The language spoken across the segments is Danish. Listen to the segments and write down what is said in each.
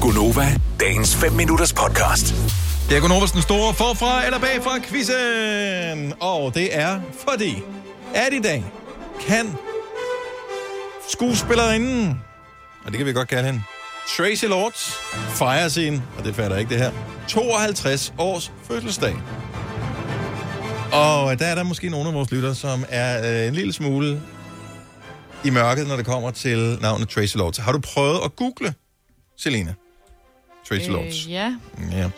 Gunova, dagens 5 minutters podcast. Det er Gunovas den store forfra eller bagfra quizzen. Og det er fordi, at i dag kan skuespillerinden, og det kan vi godt kalde hende, Tracy Lords, fejrer sin, og det fatter ikke det her, 52 års fødselsdag. Og der er der måske nogle af vores lytter, som er øh, en lille smule i mørket, når det kommer til navnet Tracy Lords. Har du prøvet at google Selena? Tracy Lords. Øh, ja. Ja.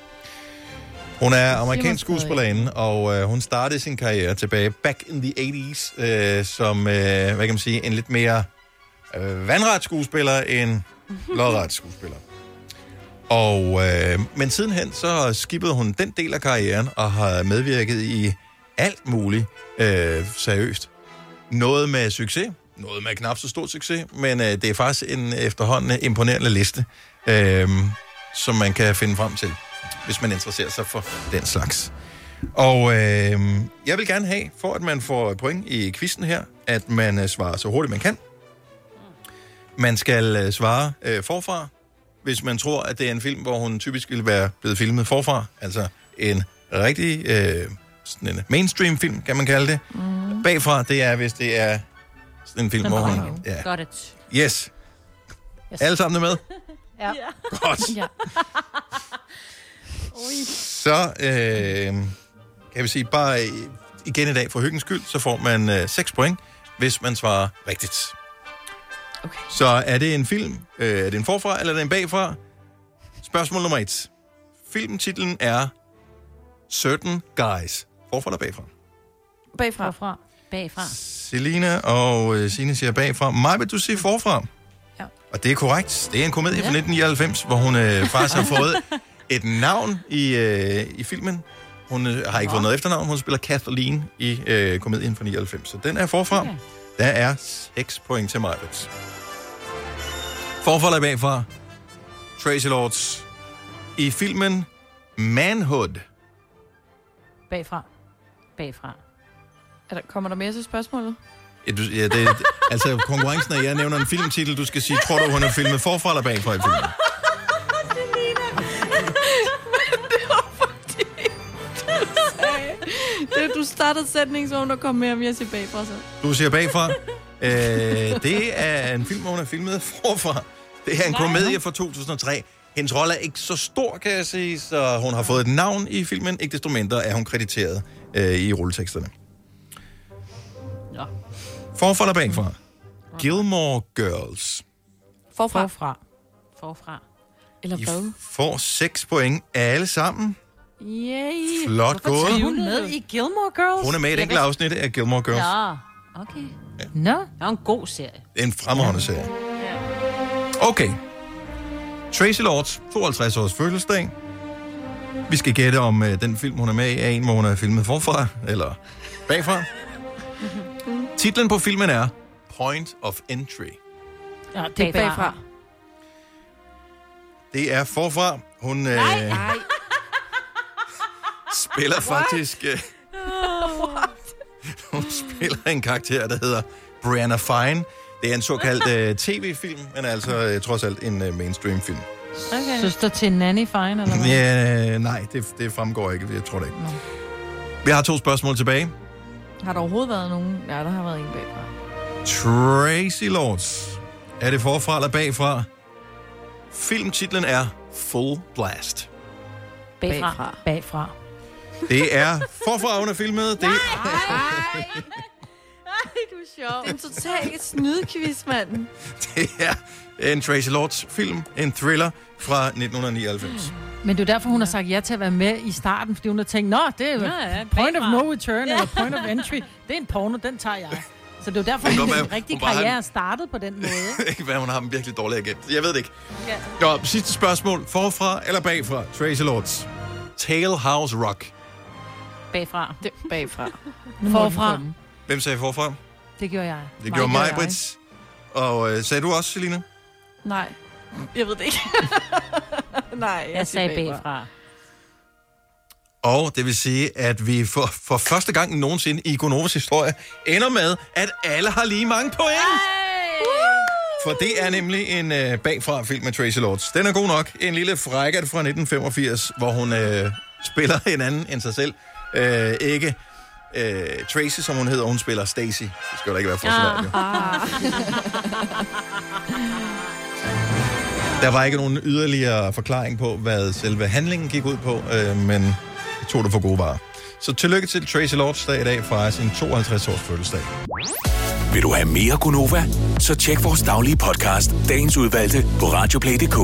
Hun er amerikansk skuespillerinde, og øh, hun startede sin karriere tilbage back in the 80s øh, som, øh, hvad kan man sige, en lidt mere øh, vandret skuespiller end lodret skuespiller. Og, øh, men sidenhen så skippede hun den del af karrieren og har medvirket i alt muligt øh, seriøst. Noget med succes, noget med knap så stor succes, men øh, det er faktisk en efterhånden imponerende liste, øh, som man kan finde frem til, hvis man interesserer sig for den slags. Og øh, jeg vil gerne have, for at man får point i quizzen her, at man øh, svarer så hurtigt man kan. Man skal øh, svare øh, forfra, hvis man tror, at det er en film, hvor hun typisk ville være blevet filmet forfra. Altså en rigtig øh, sådan en mainstream film, kan man kalde det. Mm. Bagfra, det er, hvis det er sådan en film, hvor hun... Ja. Got it. Yes. Alle sammen er med? Ja. Godt. Ja. Så øh, kan vi sige, bare igen i dag for hyggens skyld, så får man øh, 6 point, hvis man svarer rigtigt. Okay. Så er det en film, øh, er det en forfra, eller er det en bagfra? Spørgsmål nummer et. Filmtitlen er Certain Guys. Forfra eller bagfra? Bagfra. Forfra. Bagfra. Selina og øh, Signe siger bagfra. Mig vil du sige forfra? Og det er korrekt. Det er en komedie ja. fra 1999, hvor hun øh, faktisk har fået et navn i, øh, i filmen. Hun øh, har ikke fået noget efternavn. Hun spiller Kathleen i øh, komedien fra 99. Så den er forfra. Okay. Der er 6 point til mig. Forfra eller bagfra? Tracy Lords. I filmen Manhood. Bagfra. Bagfra. Er der, kommer der mere til spørgsmålet? Ja, du, ja, det, altså konkurrencen er, jeg nævner en filmtitel, du skal sige, tror du, hun er filmet forfra eller bagfra i filmen? Det, du startede sætningen, så der kom mere, om jeg siger bagfra så. Du siger bagfra. Øh, det er en film, hvor hun er filmet forfra. Det er en komedie fra 2003. Hendes rolle er ikke så stor, kan jeg sige, så hun har fået et navn i filmen. Ikke desto mindre er hun krediteret øh, i rulleteksterne. Nå. Forfra eller bagfra? Gilmore Girls. Forfra. Forfra. Forfra. Eller I hvad? får 6 point alle sammen. Yay. Flot gået. Er hun med i Gilmore Girls? Hun er med i et enkelt afsnit af Gilmore Girls. Ja, okay. Nå, det er en god serie. Det er en fremragende serie. Okay. Tracy Lords, 52 års fødselsdag. Vi skal gætte om øh, den film, hun er med i, er en, hvor hun er filmet forfra, eller bagfra. Titlen på filmen er Point of Entry. Ja, Det er bagfra. Det er forfra. Hun øh, Nej. spiller faktisk... Øh, hun spiller en karakter, der hedder Brianna Fine. Det er en såkaldt øh, tv-film, men altså øh, trods alt en øh, mainstream-film. Okay. Søster til Nanny Fine, eller hvad? Ja, nej, det, det fremgår ikke. Jeg tror det ikke. Vi har to spørgsmål tilbage. Har der overhovedet været nogen? Ja, der har været en bagfra. Tracy Lords. Er det forfra eller bagfra? Filmtitlen er Full Blast. Bagfra. Bagfra. Bagfra. Det er forfra under filmet. Det, Ej, du er sjov. Det er en total snydequiz, mand. det er en Tracy Lords film. En thriller fra 1999. Men det er derfor, hun har sagt ja til at være med i starten, fordi hun har tænkt, nå, det er jo Ja, ja, point of no return, eller point of entry. Det er en porno, den tager jeg. Så det er jo derfor, at den rigtige har- karriere er startet på den måde. Ikke hvad, hun har en virkelig dårlig agent. Jeg ved det ikke. Nå, sidste spørgsmål. Forfra eller bagfra? Tracy Lords. Tale House Rock. Bagfra. Det bagfra. Forfra. Hvem sagde forfra? Det gjorde jeg. Det Mig gjorde mig. Brits. Og øh, sagde du også, Selina? Nej, jeg ved det ikke. Nej, jeg, Jeg sagde bagfra. Og det vil sige, at vi for, for første gang nogensinde i Gonovas historie ender med, at alle har lige mange point. For det er nemlig en øh, bagfra-film med Tracy Lords. Den er god nok. En lille frækket fra 1985, hvor hun øh, spiller en anden end sig selv. Øh, ikke øh, Tracy, som hun hedder, hun spiller Stacy. Det skal jo da ikke være for svært, jo. Der var ikke nogen yderligere forklaring på, hvad selve handlingen gik ud på, øh, men jeg tog det for gode varer. Så tillykke til Tracy Lords dag i dag fra sin 52-års fødselsdag. Vil du have mere Gunova? Så tjek vores daglige podcast, dagens udvalgte, på radioplay.dk.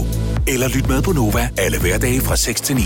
Eller lyt med på Nova alle hverdage fra 6 til 9.